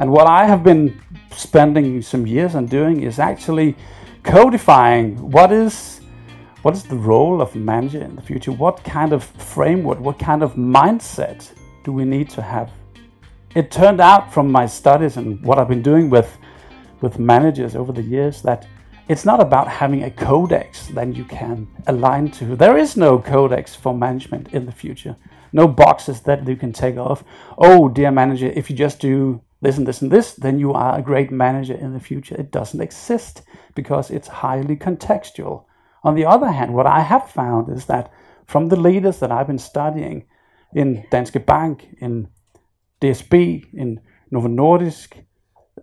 And what I have been spending some years on doing is actually codifying what is what is the role of manager in the future? What kind of framework, what kind of mindset do we need to have? It turned out from my studies and what I've been doing with with managers over the years that it's not about having a codex that you can align to. There is no codex for management in the future. No boxes that you can take off. Oh, dear manager, if you just do this and this and this, then you are a great manager in the future. It doesn't exist because it's highly contextual. On the other hand, what I have found is that from the leaders that I've been studying in Danske Bank, in DSB, in Novo Nordisk,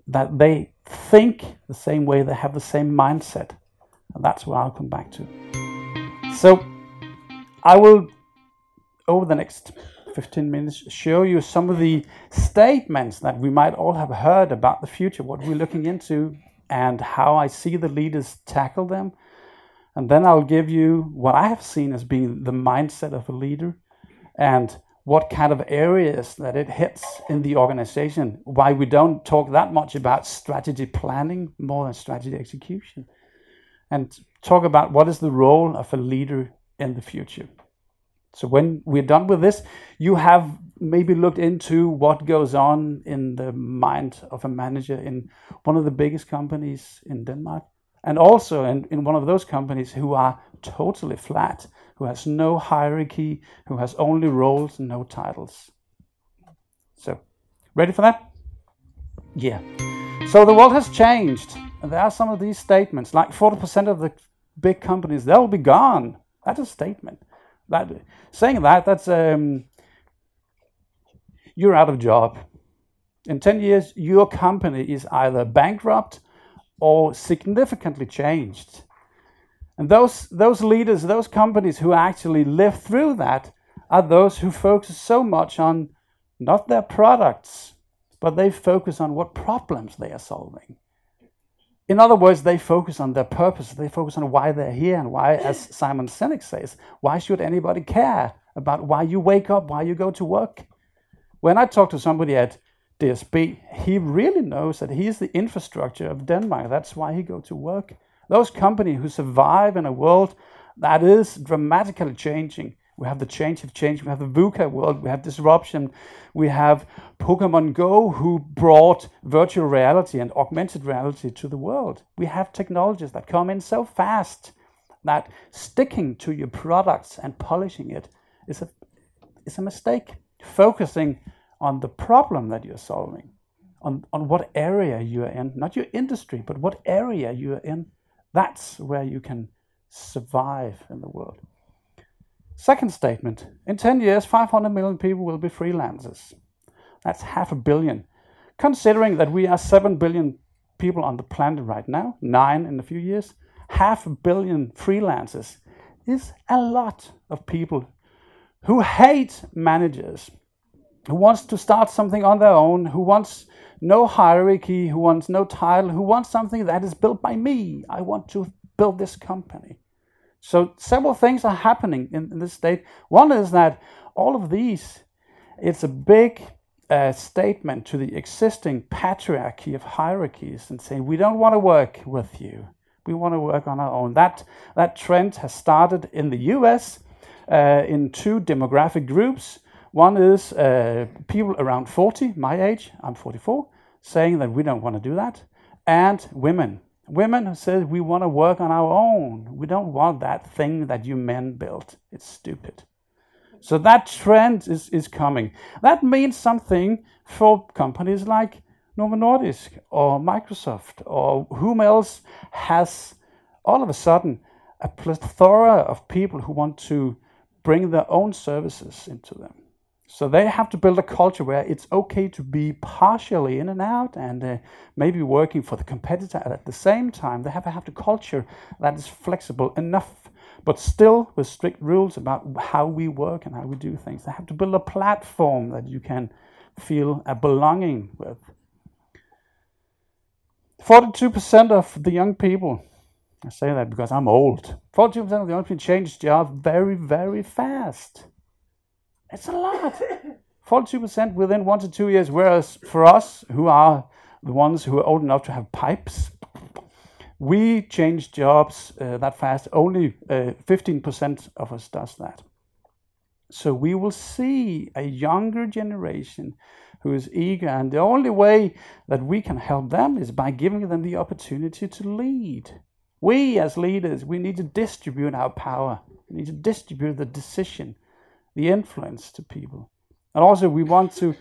that they think the same way, they have the same mindset. And that's what I'll come back to. So I will, over the next 15 minutes, show you some of the statements that we might all have heard about the future, what we're looking into, and how I see the leaders tackle them. And then I'll give you what I have seen as being the mindset of a leader and what kind of areas that it hits in the organization, why we don't talk that much about strategy planning more than strategy execution, and talk about what is the role of a leader in the future. So when we're done with this, you have maybe looked into what goes on in the mind of a manager in one of the biggest companies in Denmark, and also in, in one of those companies who are totally flat, who has no hierarchy, who has only roles and no titles. So, ready for that? Yeah. So the world has changed. There are some of these statements, like 40% of the big companies, they'll be gone. That's a statement. That saying that, that's um, you're out of job. In 10 years, your company is either bankrupt or significantly changed. And those, those leaders, those companies who actually live through that are those who focus so much on not their products, but they focus on what problems they are solving. In other words, they focus on their purpose. They focus on why they're here and why, as Simon Sinek says, why should anybody care about why you wake up, why you go to work? When I talk to somebody at DSB, he really knows that he is the infrastructure of Denmark. That's why he go to work. Those companies who survive in a world that is dramatically changing. We have the change of change. We have the VUCA world. We have disruption. We have Pokemon Go, who brought virtual reality and augmented reality to the world. We have technologies that come in so fast that sticking to your products and polishing it is a, is a mistake. Focusing on the problem that you're solving, on, on what area you are in, not your industry, but what area you are in, that's where you can survive in the world. Second statement in 10 years, 500 million people will be freelancers. That's half a billion. Considering that we are 7 billion people on the planet right now, nine in a few years, half a billion freelancers is a lot of people who hate managers, who wants to start something on their own, who wants no hierarchy, who wants no title, who wants something that is built by me. I want to build this company. So several things are happening in, in this state. One is that all of these, it's a big uh, statement to the existing patriarchy of hierarchies and saying we don't want to work with you. We want to work on our own. That that trend has started in the U.S. Uh, in two demographic groups one is uh, people around 40, my age, I'm 44, saying that we don't want to do that. And women. Women who say we want to work on our own. We don't want that thing that you men built. It's stupid. So that trend is, is coming. That means something for companies like Novo Nordisk or Microsoft or whom else has all of a sudden a plethora of people who want to bring their own services into them. So they have to build a culture where it's okay to be partially in and out and uh, maybe working for the competitor at the same time. They have to have a culture that is flexible enough, but still with strict rules about how we work and how we do things. They have to build a platform that you can feel a belonging with. 42% of the young people, I say that because I'm old, 42% of the young people change job very, very fast. It's a lot. 42% within one to two years. Whereas for us, who are the ones who are old enough to have pipes, we change jobs uh, that fast. Only uh, 15% of us does that. So we will see a younger generation who is eager, and the only way that we can help them is by giving them the opportunity to lead. We, as leaders, we need to distribute our power. We need to distribute the decision, the influence to people. And also, we want to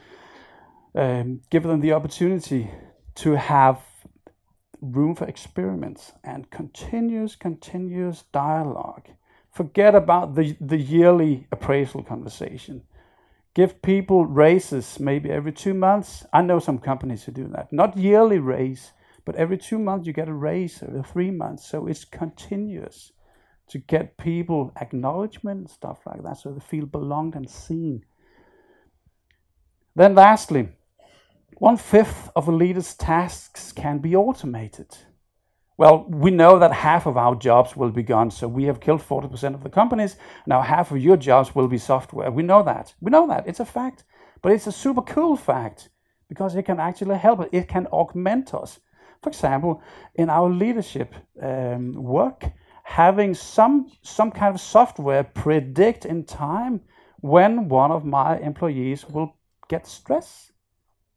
um, give them the opportunity to have room for experiments and continuous, continuous dialogue. Forget about the, the yearly appraisal conversation. Give people raises maybe every two months. I know some companies who do that. Not yearly raise, but every two months you get a raise, every three months. So it's continuous to get people acknowledgement and stuff like that so they feel belonged and seen. Then, lastly, one fifth of a leader's tasks can be automated. Well, we know that half of our jobs will be gone, so we have killed 40% of the companies. Now, half of your jobs will be software. We know that. We know that. It's a fact. But it's a super cool fact because it can actually help us, it can augment us. For example, in our leadership um, work, having some, some kind of software predict in time when one of my employees will get stress.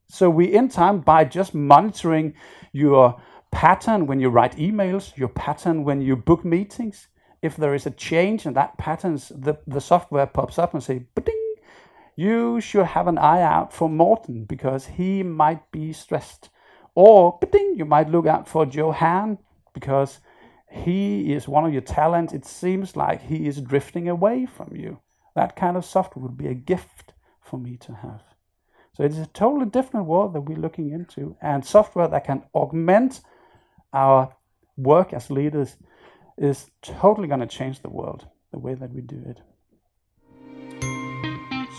So we in time by just monitoring your pattern when you write emails, your pattern when you book meetings. If there is a change in that patterns, the, the software pops up and say, ding you should have an eye out for Morton because he might be stressed. Or ding you might look out for Johan because he is one of your talents. It seems like he is drifting away from you. That kind of software would be a gift for me to have. So it's a totally different world that we're looking into, and software that can augment our work as leaders is totally going to change the world, the way that we do it.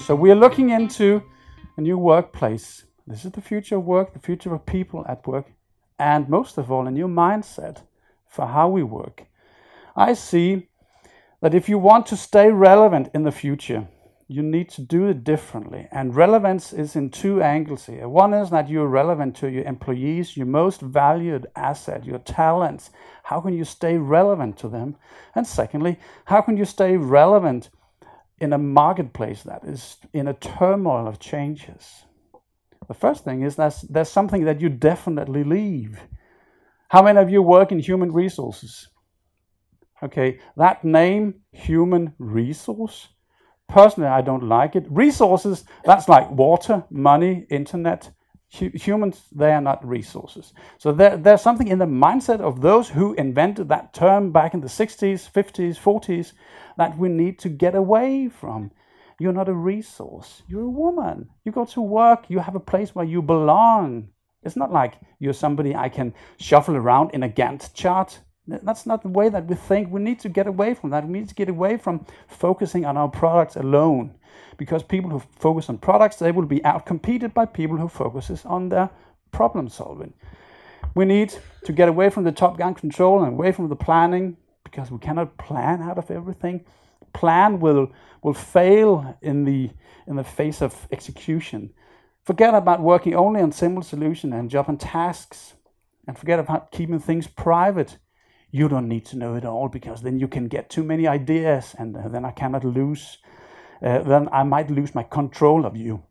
So we are looking into a new workplace. This is the future of work, the future of people at work, and most of all, a new mindset for how we work. I see that if you want to stay relevant in the future, you need to do it differently. And relevance is in two angles here. One is that you're relevant to your employees, your most valued asset, your talents. How can you stay relevant to them? And secondly, how can you stay relevant in a marketplace that is in a turmoil of changes? The first thing is that there's something that you definitely leave. How many of you work in human resources? Okay, that name, human resource, Personally, I don't like it. Resources, that's like water, money, internet. humans, they are not resources. So there, there's something in the mindset of those who invented that term back in the 60s, 50s, 40s that we need to get away from. You're not a resource. You're a woman. You go to work, you have a place where you belong. It's not like you're somebody I can shuffle around in a Gantt chart. That's not the way that we think. We need to get away from that. We need to get away from focusing on our products alone. Because people who focus on products, they will be outcompeted by people who focuses on their problem solving. We need to get away from the top-down control and away from the planning because we cannot plan out of everything. Plan will will fail in the in the face of execution. Forget about working only on simple solution and job and tasks, and forget about keeping things private you don't need to know it all because then you can get too many ideas and uh, then I cannot lose, uh, then I might lose my control of you.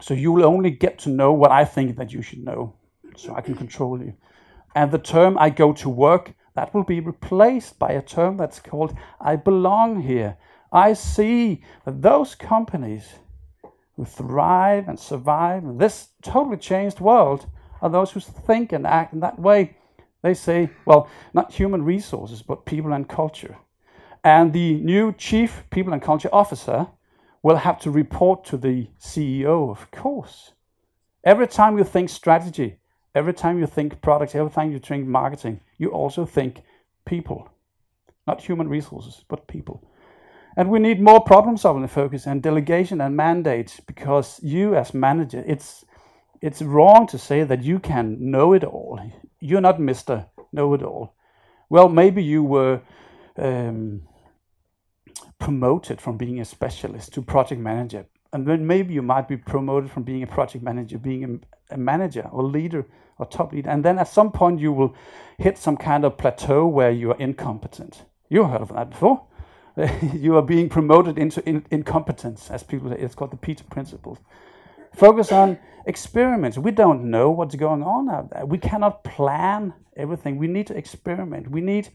So you will only get to know what I think that you should know so I can control you. And the term I go to work, that will be replaced by a term that's called I belong here. I see that those companies who thrive and survive in this totally changed world are those who think and act in that way they say, well, not human resources, but people and culture. And the new chief people and culture officer will have to report to the CEO, of course. Every time you think strategy, every time you think products, every time you think marketing, you also think people. Not human resources, but people. And we need more problem solving focus and delegation and mandates because you, as manager, it's it's wrong to say that you can know it all. You're not Mr. Know It All. Well, maybe you were um, promoted from being a specialist to project manager. and then maybe you might be promoted from being a project manager, being a, a, manager or leader or top leader, and then at some point you will hit some kind of plateau where you are incompetent. You heard of that before. you are being promoted into in, incompetence, as people say. It's called the Peter Principle. Focus on experiments. We don't know what's going on out there. We cannot plan everything. We need to experiment. We need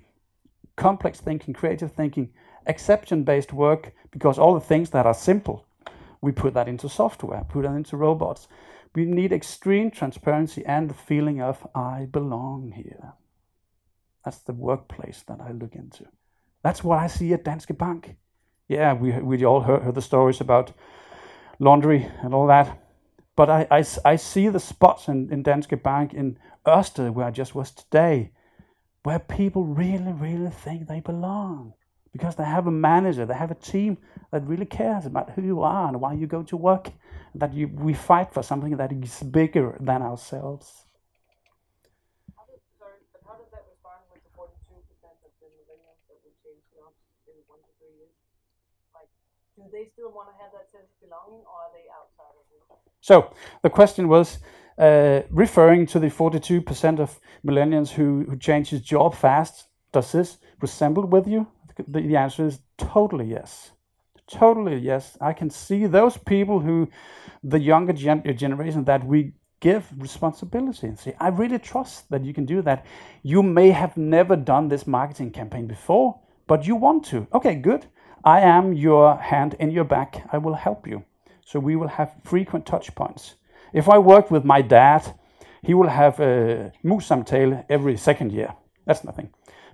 complex thinking, creative thinking, exception based work, because all the things that are simple we put that into software, put that into robots. We need extreme transparency and the feeling of I belong here. That's the workplace that I look into. That's what I see at Danske Bank. Yeah, we, we all heard, heard the stories about laundry and all that. But I, I, I see the spots in, in Danske Bank in Ørsted, where I just was today, where people really, really think they belong because they have a manager, they have a team that really cares about who you are and why you go to work, that you, we fight for something that is bigger than ourselves. How does, sorry, but how does that respond with the 42% of the millennials that will change jobs in one to three years? Like, do they still want to have that sense of belonging or are they outside of it? So, the question was uh, referring to the 42% of millennials who, who changes job fast. Does this resemble with you? The, the answer is totally yes. Totally yes. I can see those people who, the younger gen- generation, that we give responsibility and say, I really trust that you can do that. You may have never done this marketing campaign before, but you want to. Okay, good. I am your hand in your back. I will help you. So we will have frequent touch points. If I work with my dad, he will have a tail every second year. That's nothing.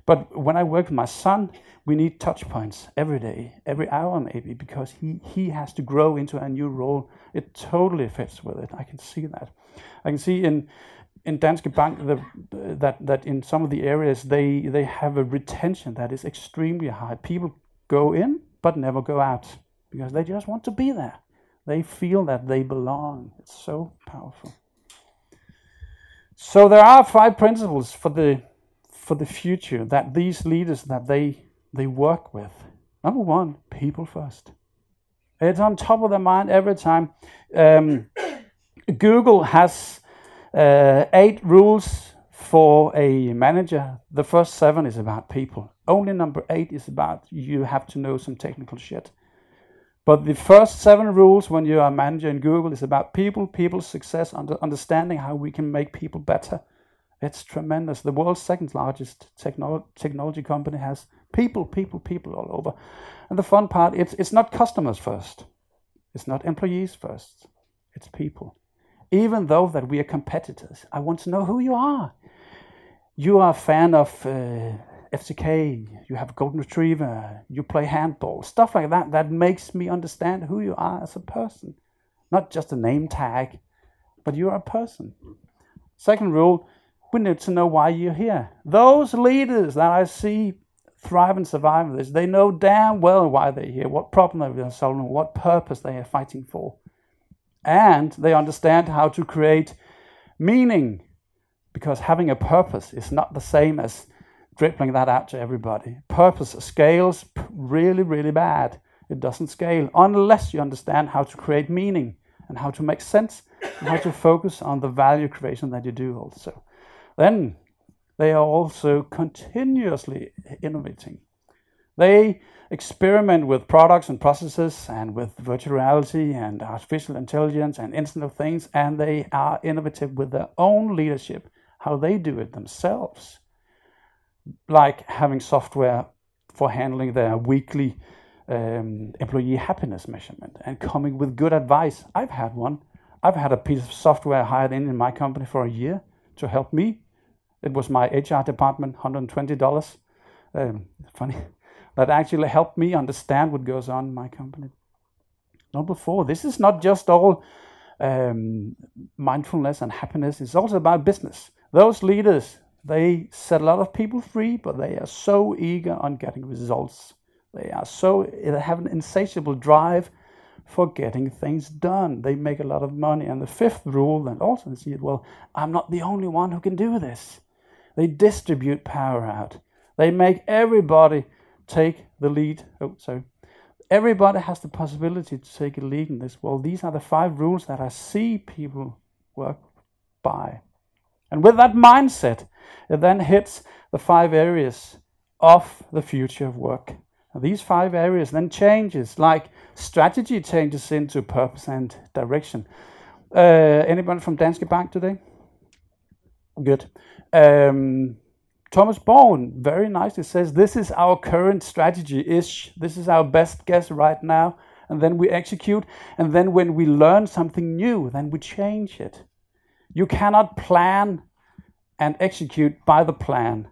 But when I work with my son, we need touch points every day, every hour maybe, because he, he has to grow into a new role. It totally fits with it. I can see that. I can see in in Danske Bank the, that that in some of the areas they they have a retention that is extremely high. People go in but never go out because they just want to be there. They feel that they belong. It's so powerful. So there are five principles for the for the future that these leaders that they they work with. Number one, people first. It's on top of their mind every time. Um, Google has uh, eight rules for a manager. The first seven is about people. Only number eight is about you have to know some technical shit. But the first seven rules when you are a manager in Google is about people, people's success, under, understanding how we can make people better. It's tremendous. The world's second largest technolo- technology company has people, people, people all over. And the fun part, it's, it's not customers first. It's not employees first. It's people. Even though that we are competitors, I want to know who you are. You are a fan of uh, FCK, you have a golden retriever, you play handball, stuff like that. That makes me understand who you are as a person. Not just a name tag, but you're a person. Second rule, we need to know why you're here. Those leaders that I see thrive and survive this, they know damn well why they're here, what problem they're solving, what purpose they are fighting for. And they understand how to create meaning because having a purpose is not the same as dribbling that out to everybody. Purpose scales really, really bad. It doesn't scale unless you understand how to create meaning and how to make sense and how to focus on the value creation that you do also. Then they are also continuously innovating. They experiment with products and processes and with virtual reality and artificial intelligence and Internet of Things, and they are innovative with their own leadership, how they do it themselves, like having software for handling their weekly um, employee happiness measurement and coming with good advice. I've had one. I've had a piece of software hired in in my company for a year to help me it was my HR department, $120. Um, funny. That actually helped me understand what goes on in my company. Number four, this is not just all um, mindfulness and happiness, it's also about business. Those leaders, they set a lot of people free, but they are so eager on getting results. They are so, they have an insatiable drive for getting things done. They make a lot of money. And the fifth rule, and also see it, well, I'm not the only one who can do this. They distribute power out. They make everybody take the lead. Oh, sorry. everybody has the possibility to take a lead in this world. These are the five rules that I see people work by. And with that mindset, it then hits the five areas of the future of work. And these five areas then changes, like strategy changes into purpose and direction. Uh, anybody from Danske Bank today? Good. Um, Thomas Borgen very nicely says this is our current strategy ish. This is our best guess right now. And then we execute. And then when we learn something new, then we change it. You cannot plan and execute by the plan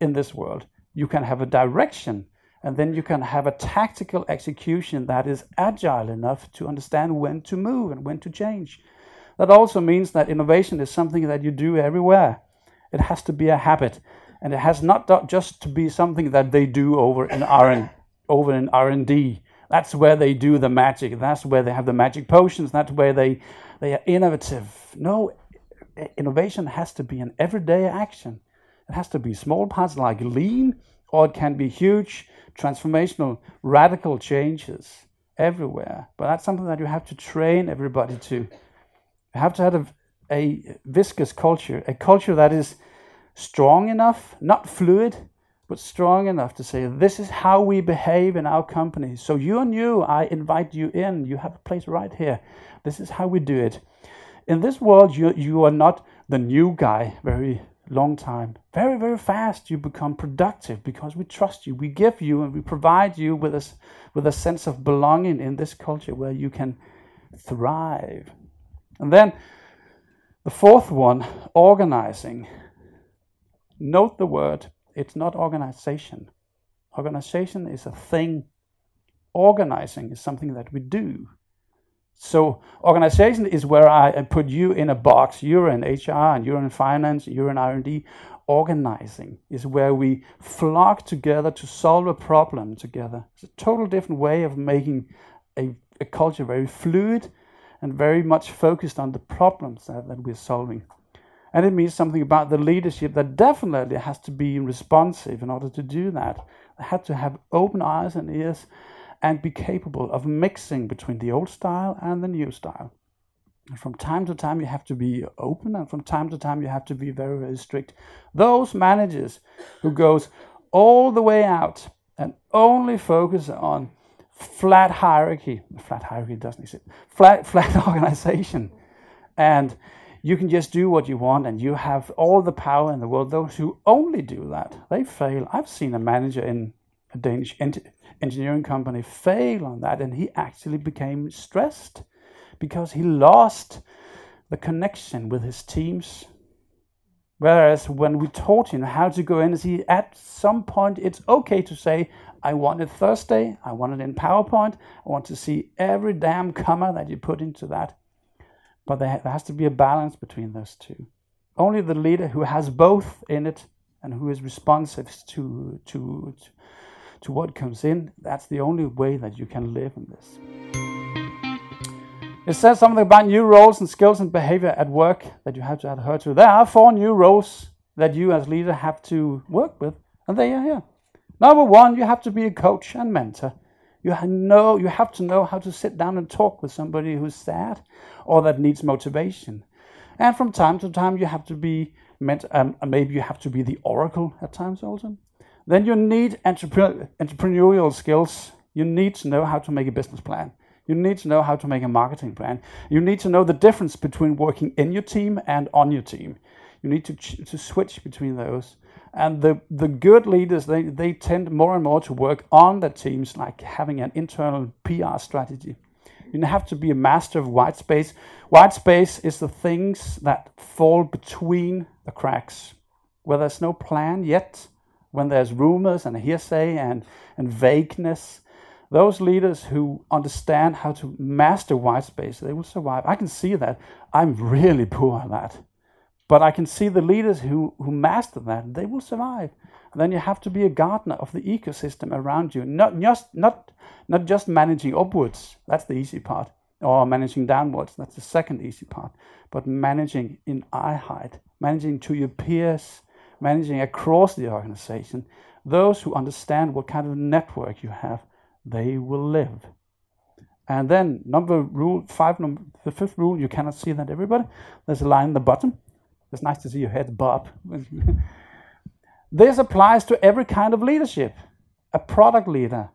in this world. You can have a direction and then you can have a tactical execution that is agile enough to understand when to move and when to change. That also means that innovation is something that you do everywhere. It has to be a habit, and it has not just to be something that they do over in R over in R and D. That's where they do the magic. That's where they have the magic potions. That's where they they are innovative. No, innovation has to be an everyday action. It has to be small parts like lean, or it can be huge transformational, radical changes everywhere. But that's something that you have to train everybody to. You have to have a, a viscous culture, a culture that is strong enough, not fluid, but strong enough to say, this is how we behave in our company. So you and you, I invite you in. You have a place right here. This is how we do it. In this world, you, you are not the new guy, very long time. Very, very fast you become productive because we trust you. We give you and we provide you with a, with a sense of belonging in this culture where you can thrive. And then the fourth one, organizing. Note the word, it's not organization. Organization is a thing. Organizing is something that we do. So organization is where I put you in a box. You're in HR and you're in finance, you're in R&D. Organizing is where we flock together to solve a problem together. It's a total different way of making a, a culture very fluid and very much focused on the problems that, that we're solving. And it means something about the leadership that definitely has to be responsive in order to do that. They have to have open eyes and ears and be capable of mixing between the old style and the new style. And from time to time, you have to be open, and from time to time, you have to be very, very strict. Those managers who goes all the way out and only focus on flat hierarchy, flat hierarchy doesn't exist, flat, flat organization, and you can just do what you want and you have all the power in the world. Those who only do that, they fail. I've seen a manager in a Danish engineering company fail on that, and he actually became stressed because he lost the connection with his teams. Whereas when we taught him how to go in, see at some point it's okay to say, I want it Thursday, I want it in PowerPoint, I want to see every damn comma that you put into that. But there has to be a balance between those two. Only the leader who has both in it and who is responsive to, to, to to what comes in, that's the only way that you can live in this. It says something about new roles and skills and behavior at work that you have to adhere to. There are four new roles that you as leader have to work with, and they are here. Number one, you have to be a coach and mentor. You know, you have to know how to sit down and talk with somebody who's sad or that needs motivation. And from time to time, you have to be meant, um, maybe you have to be the oracle at times also. Then you need entrepreneur, entrepreneurial skills. You need to know how to make a business plan. You need to know how to make a marketing plan. You need to know the difference between working in your team and on your team. You need to, to switch between those. And the, the good leaders, they, they tend more and more to work on their teams, like having an internal PR strategy. You have to be a master of white space. White space is the things that fall between the cracks, where there's no plan yet, when there's rumors and hearsay and, and vagueness, those leaders who understand how to master white space, they will survive. I can see that. I'm really poor at that. But I can see the leaders who, who master that, they will survive. And then you have to be a gardener of the ecosystem around you, not just, not, not just managing upwards, that's the easy part, or managing downwards, that's the second easy part, but managing in eye height, managing to your peers, managing across the organization, those who understand what kind of network you have, they will live. And then number rule five, number the fifth rule, you cannot see that everybody. There's a line in the bottom. It's nice to see your head bob. this applies to every kind of leadership. A product leader,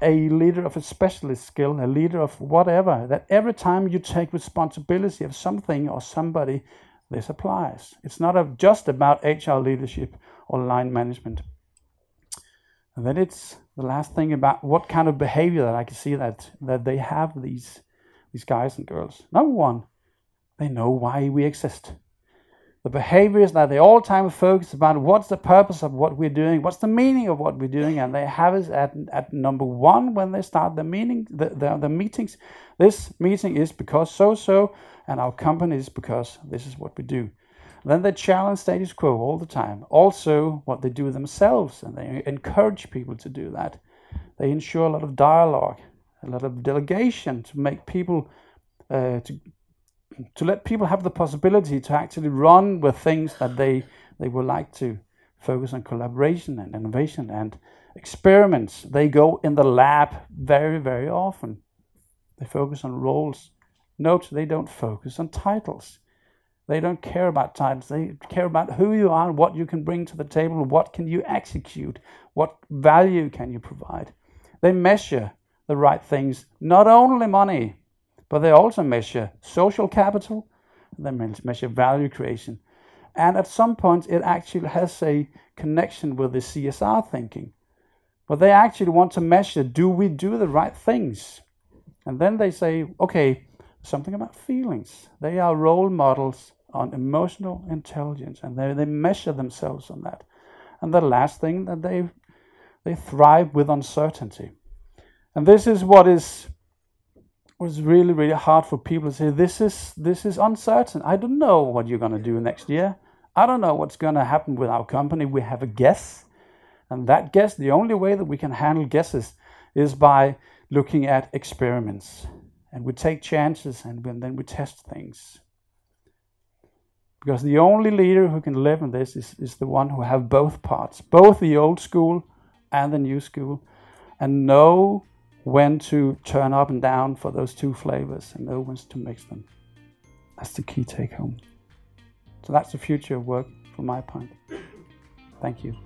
a leader of a specialist skill, a leader of whatever, that every time you take responsibility of something or somebody, this applies. It's not just about HR leadership or line management. And then it's the last thing about what kind of behavior that I can see that that they have these these guys and girls. Number one, they know why we exist. The behaviors that they all time focus about what's the purpose of what we're doing, what's the meaning of what we're doing, and they have it at, at number one when they start the meeting the, the, the meetings. This meeting is because so so, and our companies because this is what we do. Then they challenge status quo all the time. Also, what they do themselves, and they encourage people to do that. They ensure a lot of dialogue, a lot of delegation to make people, uh, to, to let people have the possibility to actually run with things that they, they would like to focus on collaboration and innovation and experiments. They go in the lab very, very often. They focus on roles. Note they don't focus on titles. They don't care about titles. They care about who you are, what you can bring to the table, what can you execute, what value can you provide. They measure the right things, not only money, but they also measure social capital, they measure value creation. And at some point, it actually has a connection with the CSR thinking. But they actually want to measure do we do the right things? And then they say, okay, something about feelings. They are role models on emotional intelligence and they, they measure themselves on that. And the last thing that they they thrive with uncertainty. And this is what is was really, really hard for people to say, this is this is uncertain. I don't know what you're gonna do next year. I don't know what's gonna happen with our company. We have a guess. And that guess, the only way that we can handle guesses is by looking at experiments. And we take chances and then we test things. Because the only leader who can live in this is, is the one who have both parts, both the old school and the new school, and know when to turn up and down for those two flavors and know when to mix them. That's the key take home. So that's the future of work from my point. Thank you.